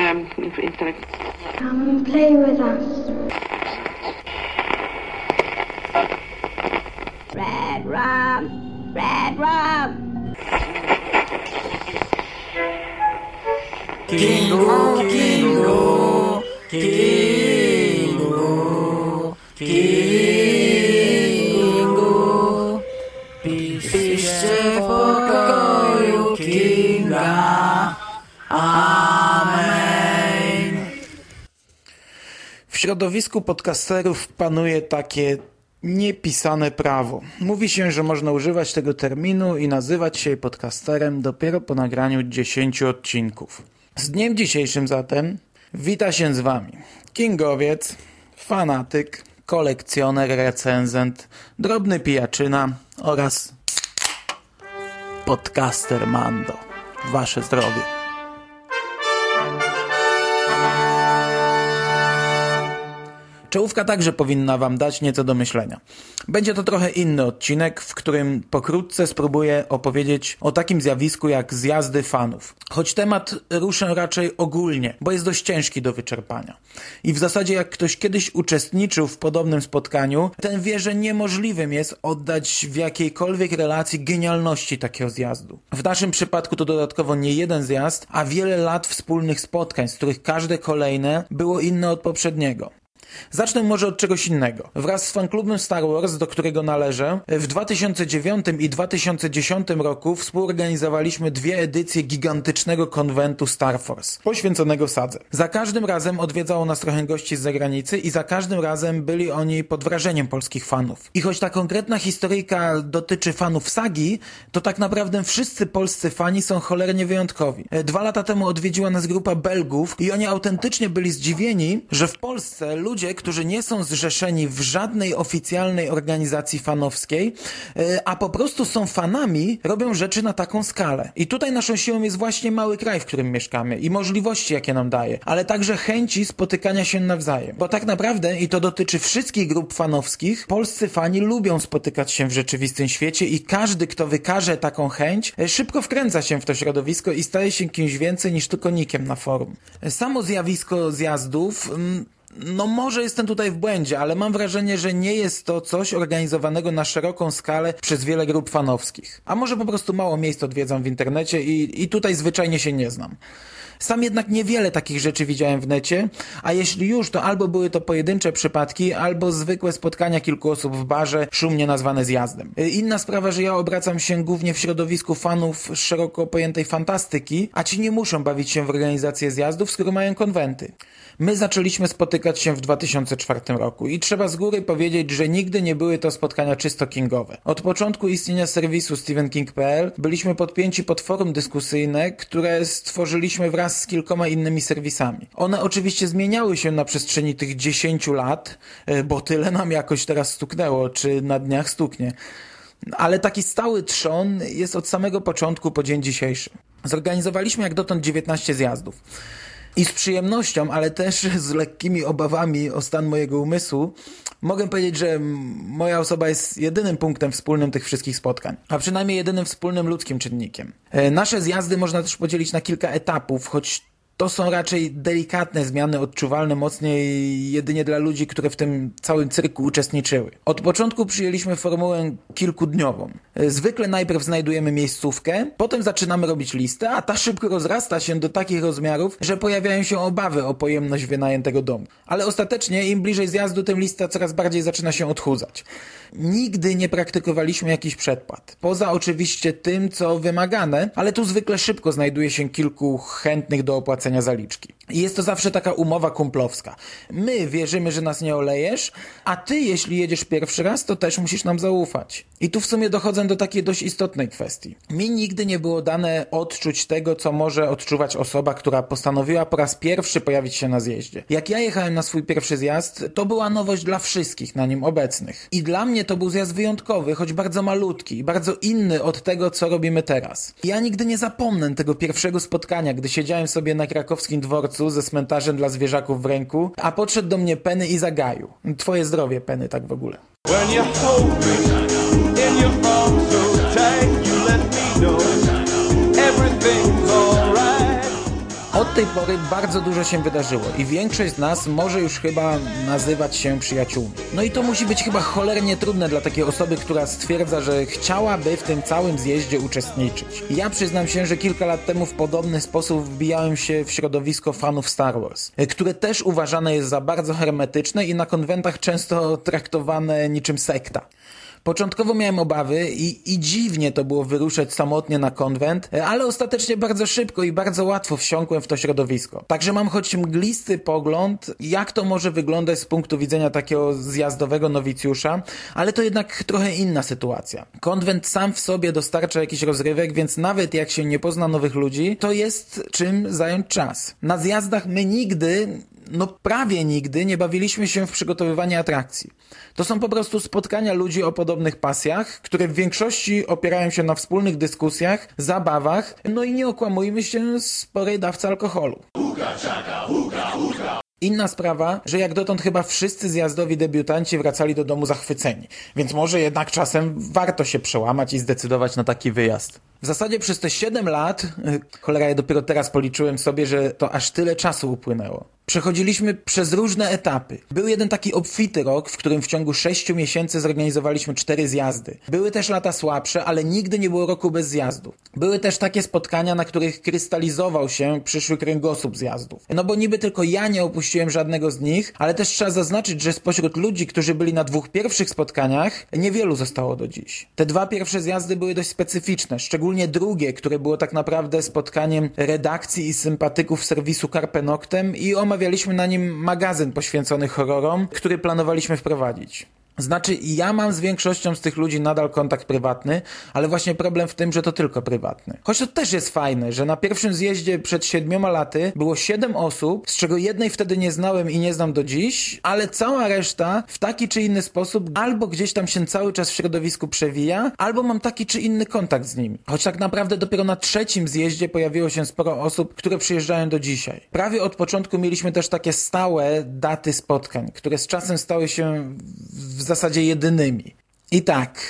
um, instead of Come and play with us. Red rum, red rum. Kingu, Kingu, Kingu, środowisku podcasterów panuje takie niepisane prawo. Mówi się, że można używać tego terminu i nazywać się podcasterem dopiero po nagraniu 10 odcinków. Z dniem dzisiejszym zatem wita się z Wami Kingowiec, fanatyk, kolekcjoner, recenzent, drobny pijaczyna oraz podcaster Mando. Wasze zdrowie. Czołówka także powinna Wam dać nieco do myślenia. Będzie to trochę inny odcinek, w którym pokrótce spróbuję opowiedzieć o takim zjawisku jak zjazdy fanów. Choć temat ruszę raczej ogólnie, bo jest dość ciężki do wyczerpania. I w zasadzie jak ktoś kiedyś uczestniczył w podobnym spotkaniu, ten wie, że niemożliwym jest oddać w jakiejkolwiek relacji genialności takiego zjazdu. W naszym przypadku to dodatkowo nie jeden zjazd, a wiele lat wspólnych spotkań, z których każde kolejne było inne od poprzedniego. Zacznę może od czegoś innego. Wraz z fanklubem Star Wars, do którego należę, w 2009 i 2010 roku współorganizowaliśmy dwie edycje gigantycznego konwentu Star Force, poświęconego sadze. Za każdym razem odwiedzało nas trochę gości z zagranicy i za każdym razem byli oni pod wrażeniem polskich fanów. I choć ta konkretna historyjka dotyczy fanów sagi, to tak naprawdę wszyscy polscy fani są cholernie wyjątkowi. Dwa lata temu odwiedziła nas grupa Belgów i oni autentycznie byli zdziwieni, że w Polsce ludzie ludzie, którzy nie są zrzeszeni w żadnej oficjalnej organizacji fanowskiej, e, a po prostu są fanami, robią rzeczy na taką skalę. I tutaj naszą siłą jest właśnie mały kraj, w którym mieszkamy i możliwości, jakie nam daje, ale także chęci spotykania się nawzajem. Bo tak naprawdę, i to dotyczy wszystkich grup fanowskich, polscy fani lubią spotykać się w rzeczywistym świecie i każdy, kto wykaże taką chęć, e, szybko wkręca się w to środowisko i staje się kimś więcej niż tylko nikiem na forum. Samo zjawisko zjazdów mm, no może jestem tutaj w błędzie, ale mam wrażenie, że nie jest to coś organizowanego na szeroką skalę przez wiele grup fanowskich. A może po prostu mało miejsc odwiedzam w internecie i, i tutaj zwyczajnie się nie znam. Sam jednak niewiele takich rzeczy widziałem w necie, a jeśli już, to albo były to pojedyncze przypadki, albo zwykłe spotkania kilku osób w barze, szumnie nazwane zjazdem. Inna sprawa, że ja obracam się głównie w środowisku fanów szeroko pojętej fantastyki, a ci nie muszą bawić się w organizację zjazdów, skoro mają konwenty. My zaczęliśmy spotykać się w 2004 roku i trzeba z góry powiedzieć, że nigdy nie były to spotkania czysto kingowe. Od początku istnienia serwisu StephenKing.pl byliśmy podpięci pod forum dyskusyjne, które stworzyliśmy wraz z kilkoma innymi serwisami. One oczywiście zmieniały się na przestrzeni tych 10 lat, e, bo tyle nam jakoś teraz stuknęło, czy na dniach stuknie. Ale taki stały trzon jest od samego początku po dzień dzisiejszy. Zorganizowaliśmy jak dotąd 19 zjazdów. I z przyjemnością, ale też z lekkimi obawami o stan mojego umysłu, mogę powiedzieć, że moja osoba jest jedynym punktem wspólnym tych wszystkich spotkań, a przynajmniej jedynym wspólnym ludzkim czynnikiem. E, nasze zjazdy można też podzielić na kilka etapów, choć to są raczej delikatne zmiany, odczuwalne mocniej jedynie dla ludzi, które w tym całym cyrku uczestniczyły. Od początku przyjęliśmy formułę kilkudniową. Zwykle najpierw znajdujemy miejscówkę, potem zaczynamy robić listę, a ta szybko rozrasta się do takich rozmiarów, że pojawiają się obawy o pojemność wynajętego domu. Ale ostatecznie im bliżej zjazdu, tym lista coraz bardziej zaczyna się odchudzać. Nigdy nie praktykowaliśmy jakichś przedpłat. Poza oczywiście tym, co wymagane, ale tu zwykle szybko znajduje się kilku chętnych do opłacenia zaliczki. Jest to zawsze taka umowa kumplowska. My wierzymy, że nas nie olejesz, a ty, jeśli jedziesz pierwszy raz, to też musisz nam zaufać. I tu w sumie dochodzę do takiej dość istotnej kwestii. Mi nigdy nie było dane odczuć tego, co może odczuwać osoba, która postanowiła po raz pierwszy pojawić się na zjeździe. Jak ja jechałem na swój pierwszy zjazd, to była nowość dla wszystkich na nim obecnych. I dla mnie to był zjazd wyjątkowy, choć bardzo malutki, bardzo inny od tego, co robimy teraz. Ja nigdy nie zapomnę tego pierwszego spotkania, gdy siedziałem sobie na krakowskim dworcu ze cmentarzem dla zwierzaków w ręku, a podszedł do mnie Penny i zagaił. Twoje zdrowie, Penny, tak w ogóle. When you hold me in your arms so tight, you let me know Od tej pory bardzo dużo się wydarzyło i większość z nas może już chyba nazywać się przyjaciółmi. No i to musi być chyba cholernie trudne dla takiej osoby, która stwierdza, że chciałaby w tym całym zjeździe uczestniczyć. Ja przyznam się, że kilka lat temu w podobny sposób wbijałem się w środowisko fanów Star Wars, które też uważane jest za bardzo hermetyczne i na konwentach często traktowane niczym sekta. Początkowo miałem obawy i, i dziwnie to było wyruszać samotnie na konwent, ale ostatecznie bardzo szybko i bardzo łatwo wsiąkłem w to środowisko. Także mam choć mglisty pogląd, jak to może wyglądać z punktu widzenia takiego zjazdowego nowicjusza, ale to jednak trochę inna sytuacja. Konwent sam w sobie dostarcza jakiś rozrywek, więc nawet jak się nie pozna nowych ludzi, to jest czym zająć czas. Na zjazdach my nigdy no prawie nigdy nie bawiliśmy się w przygotowywanie atrakcji. To są po prostu spotkania ludzi o podobnych pasjach, które w większości opierają się na wspólnych dyskusjach, zabawach, no i nie okłamujmy się, sporej dawce alkoholu. Inna sprawa, że jak dotąd chyba wszyscy zjazdowi debiutanci wracali do domu zachwyceni, więc może jednak czasem warto się przełamać i zdecydować na taki wyjazd. W zasadzie przez te 7 lat, y, cholera, ja dopiero teraz policzyłem sobie, że to aż tyle czasu upłynęło. Przechodziliśmy przez różne etapy. Był jeden taki obfity rok, w którym w ciągu 6 miesięcy zorganizowaliśmy 4 zjazdy. Były też lata słabsze, ale nigdy nie było roku bez zjazdu. Były też takie spotkania, na których krystalizował się przyszły kręgosłup zjazdów. No bo niby tylko ja nie opuściłem żadnego z nich, ale też trzeba zaznaczyć, że spośród ludzi, którzy byli na dwóch pierwszych spotkaniach, niewielu zostało do dziś. Te dwa pierwsze zjazdy były dość specyficzne, szczególnie drugie, które było tak naprawdę spotkaniem redakcji i sympatyków serwisu Carpe Noctem i omawialiśmy na nim magazyn poświęcony horrorom, który planowaliśmy wprowadzić. Znaczy, ja mam z większością z tych ludzi nadal kontakt prywatny, ale właśnie problem w tym, że to tylko prywatny. Choć to też jest fajne, że na pierwszym zjeździe przed siedmioma laty było siedem osób, z czego jednej wtedy nie znałem i nie znam do dziś, ale cała reszta w taki czy inny sposób albo gdzieś tam się cały czas w środowisku przewija, albo mam taki czy inny kontakt z nimi. Choć tak naprawdę dopiero na trzecim zjeździe pojawiło się sporo osób, które przyjeżdżają do dzisiaj. Prawie od początku mieliśmy też takie stałe daty spotkań, które z czasem stały się w zasadzie jedynymi. I tak,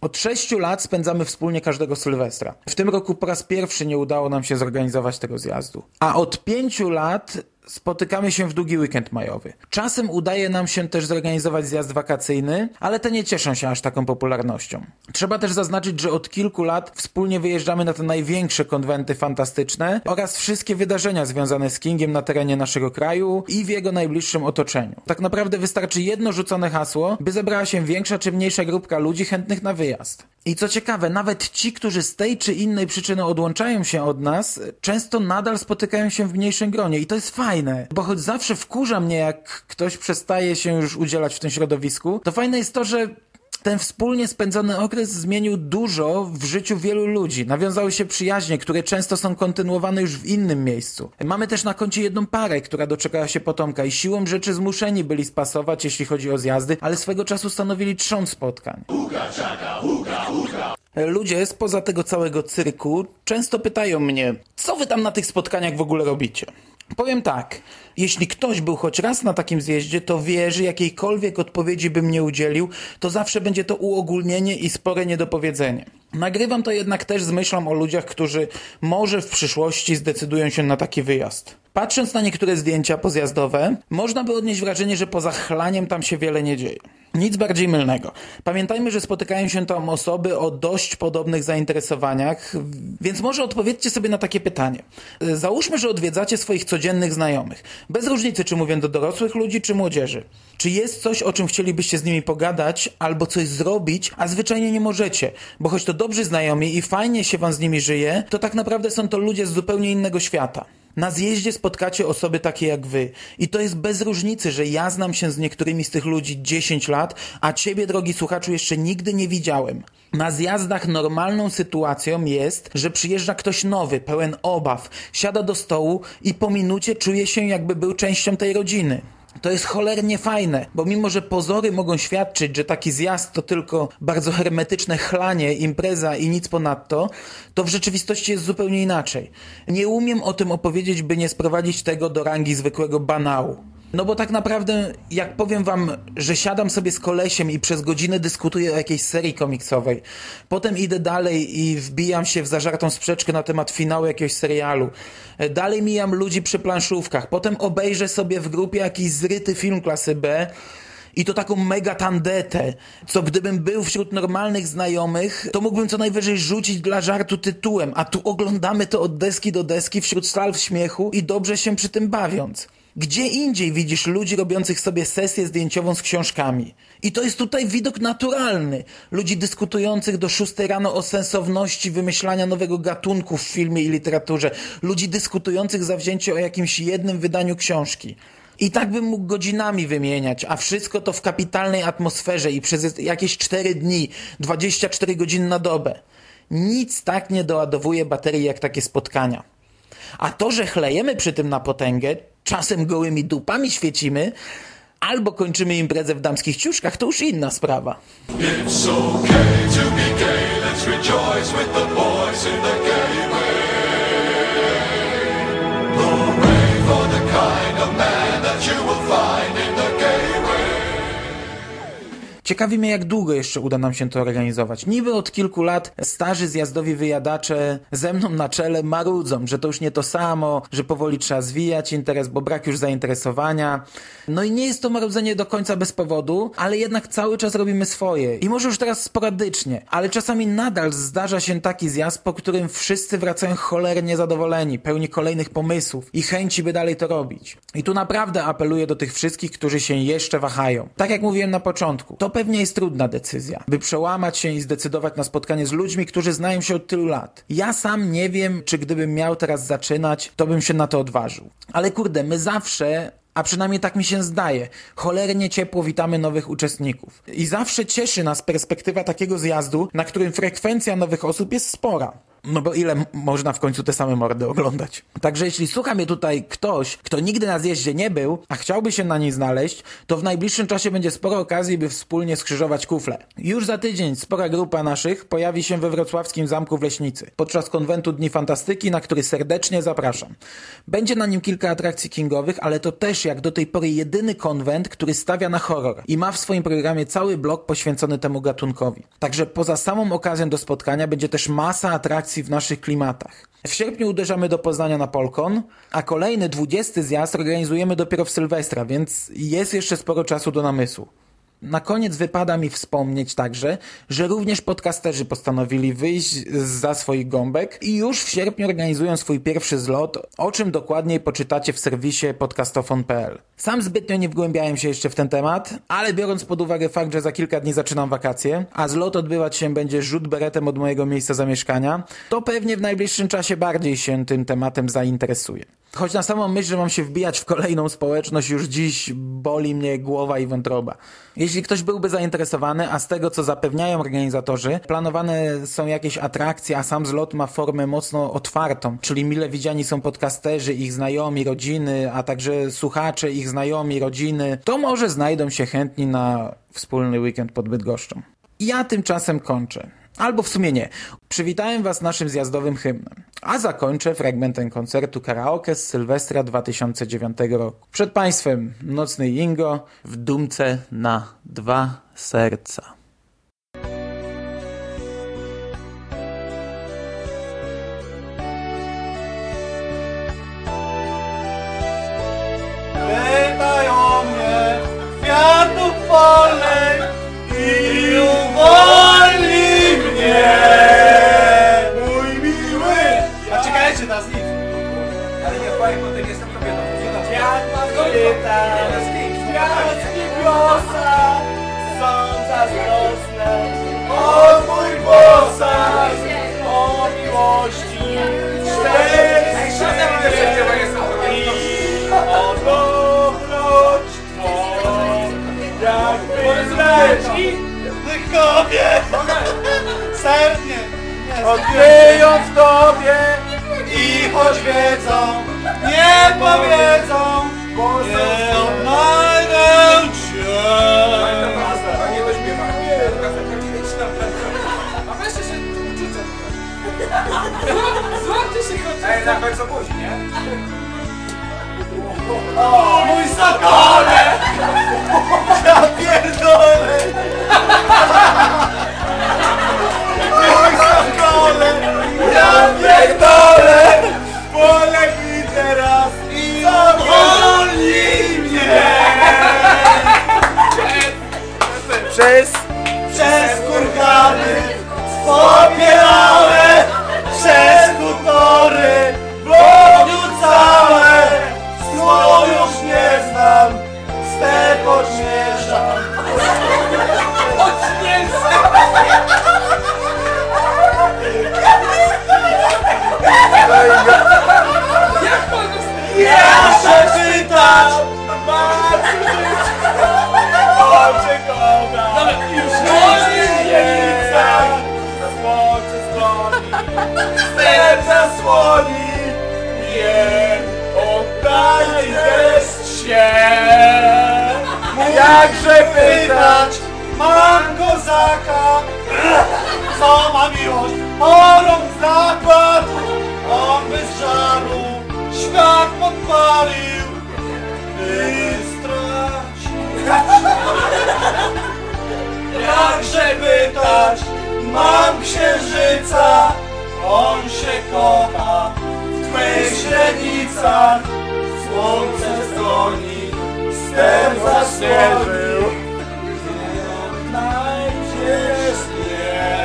od sześciu lat spędzamy wspólnie każdego Sylwestra. W tym roku po raz pierwszy nie udało nam się zorganizować tego zjazdu. A od pięciu lat spotykamy się w długi weekend majowy. Czasem udaje nam się też zorganizować zjazd wakacyjny, ale te nie cieszą się aż taką popularnością. Trzeba też zaznaczyć, że od kilku lat wspólnie wyjeżdżamy na te największe konwenty fantastyczne oraz wszystkie wydarzenia związane z Kingiem na terenie naszego kraju i w jego najbliższym otoczeniu. Tak naprawdę wystarczy jedno rzucone hasło, by zebrała się większa czy mniejsza grupka ludzi chętnych na wyjazd. I co ciekawe, nawet ci, którzy z tej czy innej przyczyny odłączają się od nas, często nadal spotykają się w mniejszym gronie. I to jest fajne, bo choć zawsze wkurza mnie, jak ktoś przestaje się już udzielać w tym środowisku, to fajne jest to, że ten wspólnie spędzony okres zmienił dużo w życiu wielu ludzi. Nawiązały się przyjaźnie, które często są kontynuowane już w innym miejscu. Mamy też na koncie jedną parę, która doczekała się potomka i siłą rzeczy zmuszeni byli spasować, jeśli chodzi o zjazdy, ale swego czasu stanowili trzon spotkań. Ludzie spoza tego całego cyrku często pytają mnie, co wy tam na tych spotkaniach w ogóle robicie? Powiem tak, jeśli ktoś był choć raz na takim zjeździe, to wie, że jakiejkolwiek odpowiedzi bym nie udzielił, to zawsze będzie to uogólnienie i spore niedopowiedzenie. Nagrywam to jednak też z myślą o ludziach, którzy może w przyszłości zdecydują się na taki wyjazd. Patrząc na niektóre zdjęcia pozjazdowe, można by odnieść wrażenie, że poza chlaniem tam się wiele nie dzieje. Nic bardziej mylnego. Pamiętajmy, że spotykają się tam osoby o dość podobnych zainteresowaniach, więc może odpowiedzcie sobie na takie pytanie. Załóżmy, że odwiedzacie swoich codziennych znajomych. Bez różnicy, czy mówię do dorosłych ludzi, czy młodzieży. Czy jest coś, o czym chcielibyście z nimi pogadać, albo coś zrobić, a zwyczajnie nie możecie? Bo choć to dobrzy znajomi i fajnie się wam z nimi żyje, to tak naprawdę są to ludzie z zupełnie innego świata. Na zjeździe spotkacie osoby takie jak wy. I to jest bez różnicy, że ja znam się z niektórymi z tych ludzi 10 lat, a ciebie, drogi słuchaczu, jeszcze nigdy nie widziałem. Na zjazdach normalną sytuacją jest, że przyjeżdża ktoś nowy, pełen obaw, siada do stołu i po minucie czuje się jakby był częścią tej rodziny. To jest cholernie fajne, bo mimo, że pozory mogą świadczyć, że taki zjazd to tylko bardzo hermetyczne chlanie, impreza i nic ponadto, to w rzeczywistości jest zupełnie inaczej. Nie umiem o tym opowiedzieć, by nie sprowadzić tego do rangi zwykłego banału. No bo tak naprawdę, jak powiem wam, że siadam sobie z kolesiem i przez godzinę dyskutuję o jakiejś serii komiksowej, potem idę dalej i wbijam się w zażartą sprzeczkę na temat finału jakiegoś serialu, e, dalej mijam ludzi przy planszówkach, potem obejrzę sobie w grupie jakiś zryty film klasy B, i to taką mega tandetę, co gdybym był wśród normalnych znajomych, to mógłbym co najwyżej rzucić dla żartu tytułem, a tu oglądamy to od deski do deski wśród salw śmiechu i dobrze się przy tym bawiąc. Gdzie indziej widzisz ludzi robiących sobie sesję zdjęciową z książkami? I to jest tutaj widok naturalny. Ludzi dyskutujących do szóstej rano o sensowności wymyślania nowego gatunku w filmie i literaturze. Ludzi dyskutujących zawzięcie o jakimś jednym wydaniu książki. I tak bym mógł godzinami wymieniać, a wszystko to w kapitalnej atmosferze i przez jakieś 4 dni, 24 godziny na dobę. Nic tak nie doładowuje baterii jak takie spotkania. A to, że chlejemy przy tym na potęgę, czasem gołymi dupami świecimy, albo kończymy imprezę w damskich ciuszkach, to już inna sprawa. It's okay Ciekawi mnie, jak długo jeszcze uda nam się to organizować. Niby od kilku lat starzy zjazdowi wyjadacze ze mną na czele marudzą, że to już nie to samo, że powoli trzeba zwijać interes, bo brak już zainteresowania. No i nie jest to marudzenie do końca bez powodu, ale jednak cały czas robimy swoje. I może już teraz sporadycznie, ale czasami nadal zdarza się taki zjazd, po którym wszyscy wracają cholernie zadowoleni, pełni kolejnych pomysłów i chęci, by dalej to robić. I tu naprawdę apeluję do tych wszystkich, którzy się jeszcze wahają. Tak jak mówiłem na początku, to pewnie jest trudna decyzja, by przełamać się i zdecydować na spotkanie z ludźmi, którzy znają się od tylu lat. Ja sam nie wiem, czy gdybym miał teraz zaczynać, to bym się na to odważył. Ale kurde, my zawsze a przynajmniej tak mi się zdaje. Cholernie ciepło witamy nowych uczestników. I zawsze cieszy nas perspektywa takiego zjazdu, na którym frekwencja nowych osób jest spora. No bo ile można w końcu te same mordy oglądać? Także jeśli słucha mnie tutaj ktoś, kto nigdy na zjeździe nie był, a chciałby się na niej znaleźć, to w najbliższym czasie będzie sporo okazji, by wspólnie skrzyżować kufle. Już za tydzień spora grupa naszych pojawi się we wrocławskim Zamku w Leśnicy podczas konwentu Dni Fantastyki, na który serdecznie zapraszam. Będzie na nim kilka atrakcji kingowych, ale to też jak do tej pory jedyny konwent, który stawia na horror i ma w swoim programie cały blok poświęcony temu gatunkowi. Także poza samą okazją do spotkania będzie też masa atrakcji w naszych klimatach. W sierpniu uderzamy do Poznania na Polkon, a kolejny 20 zjazd organizujemy dopiero w Sylwestra, więc jest jeszcze sporo czasu do namysłu. Na koniec wypada mi wspomnieć także, że również podcasterzy postanowili wyjść za swoich gąbek i już w sierpniu organizują swój pierwszy zlot, o czym dokładniej poczytacie w serwisie podcastofon.pl. Sam zbytnio nie wgłębiałem się jeszcze w ten temat, ale biorąc pod uwagę fakt, że za kilka dni zaczynam wakacje, a zlot odbywać się będzie rzut beretem od mojego miejsca zamieszkania, to pewnie w najbliższym czasie bardziej się tym tematem zainteresuję. Choć na samą myśl, że mam się wbijać w kolejną społeczność, już dziś boli mnie głowa i wątroba. Jeśli ktoś byłby zainteresowany, a z tego co zapewniają organizatorzy, planowane są jakieś atrakcje, a sam zlot ma formę mocno otwartą, czyli mile widziani są podcasterzy, ich znajomi, rodziny, a także słuchacze, ich znajomi, rodziny, to może znajdą się chętni na wspólny weekend pod Bydgoszczą. Ja tymczasem kończę. Albo w sumie nie. Przywitałem Was naszym zjazdowym hymnem. A zakończę fragmentem koncertu karaoke z Sylwestra 2009 roku. Przed Państwem Nocny Ingo w dumce na dwa serca. Jestem kobietą. Kwiat Margarita, kwiatki wiosa, są zazdrosne. O mój posag, o miłości, cztery i o dobroć Twą, jakby leci Wychowie sernie odkryją w Tobie i choć wiedzą, nie powiedzą, nie odnajdę Cię. A weźcie się uczycie. Złapcie się chociaż. Ej, na końcu buzi, nie? O, mój sakole! Ja pierdolę! 牛逼 stan Słońce stoni, wstęp zaśnieżył Gdzie odnajdziesz mnie?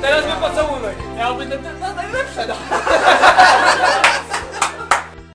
Teraz by pocałunek. Miałby najlepsze.